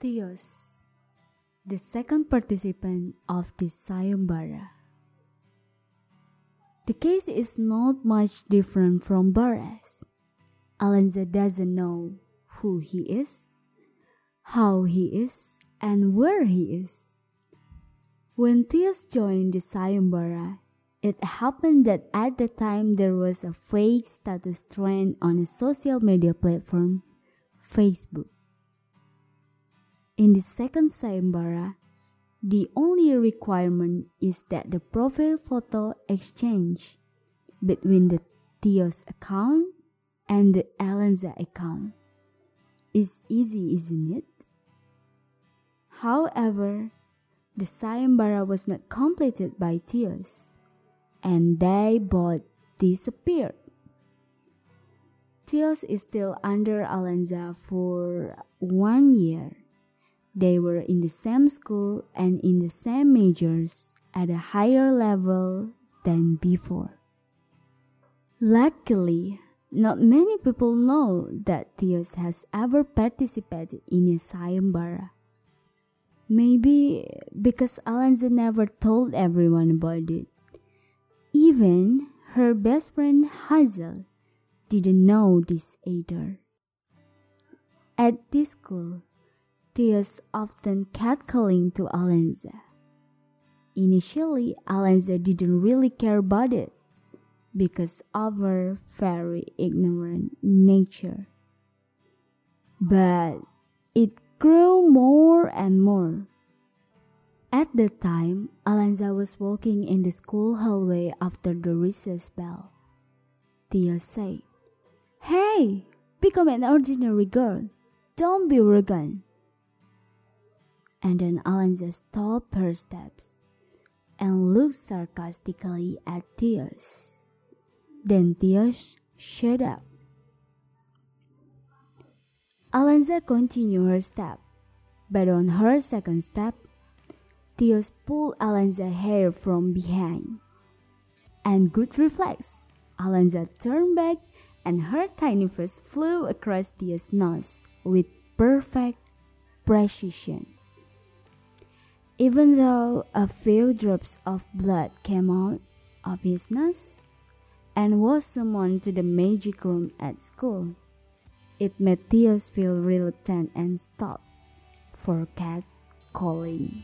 Theos, the second participant of the sayembara. The case is not much different from Baras. Alenza doesn't know who he is, how he is, and where he is. When Theos joined the sayembara, it happened that at the time there was a fake status trend on a social media platform, Facebook. In the second sayembara, the only requirement is that the profile photo exchange between the Theos account and the Alenza account is easy, isn't it? However, the sayembara was not completed by Theos, and they both disappeared. Theos is still under Alenza for one year they were in the same school and in the same majors at a higher level than before. Luckily, not many people know that Theos has ever participated in a sayembara. Maybe because Alenza never told everyone about it. Even her best friend Hazel didn't know this either. At this school, Theos often catcalling to Alenza. Initially, Alenza didn't really care about it because of her very ignorant nature. But it grew more and more. At the time, Alenza was walking in the school hallway after the recess bell. Theos said, Hey, become an ordinary girl. Don't be arrogant and then Alenza stopped her steps and looked sarcastically at Theos. Then Theos shut up. Alenza continued her step, but on her second step, Theos pulled Alenza's hair from behind. And good reflex, Alenza turned back and her tiny fist flew across Theos' nose with perfect precision. Even though a few drops of blood came out of his nose and was summoned to the magic room at school, it made Theos feel reluctant and stop for cat calling.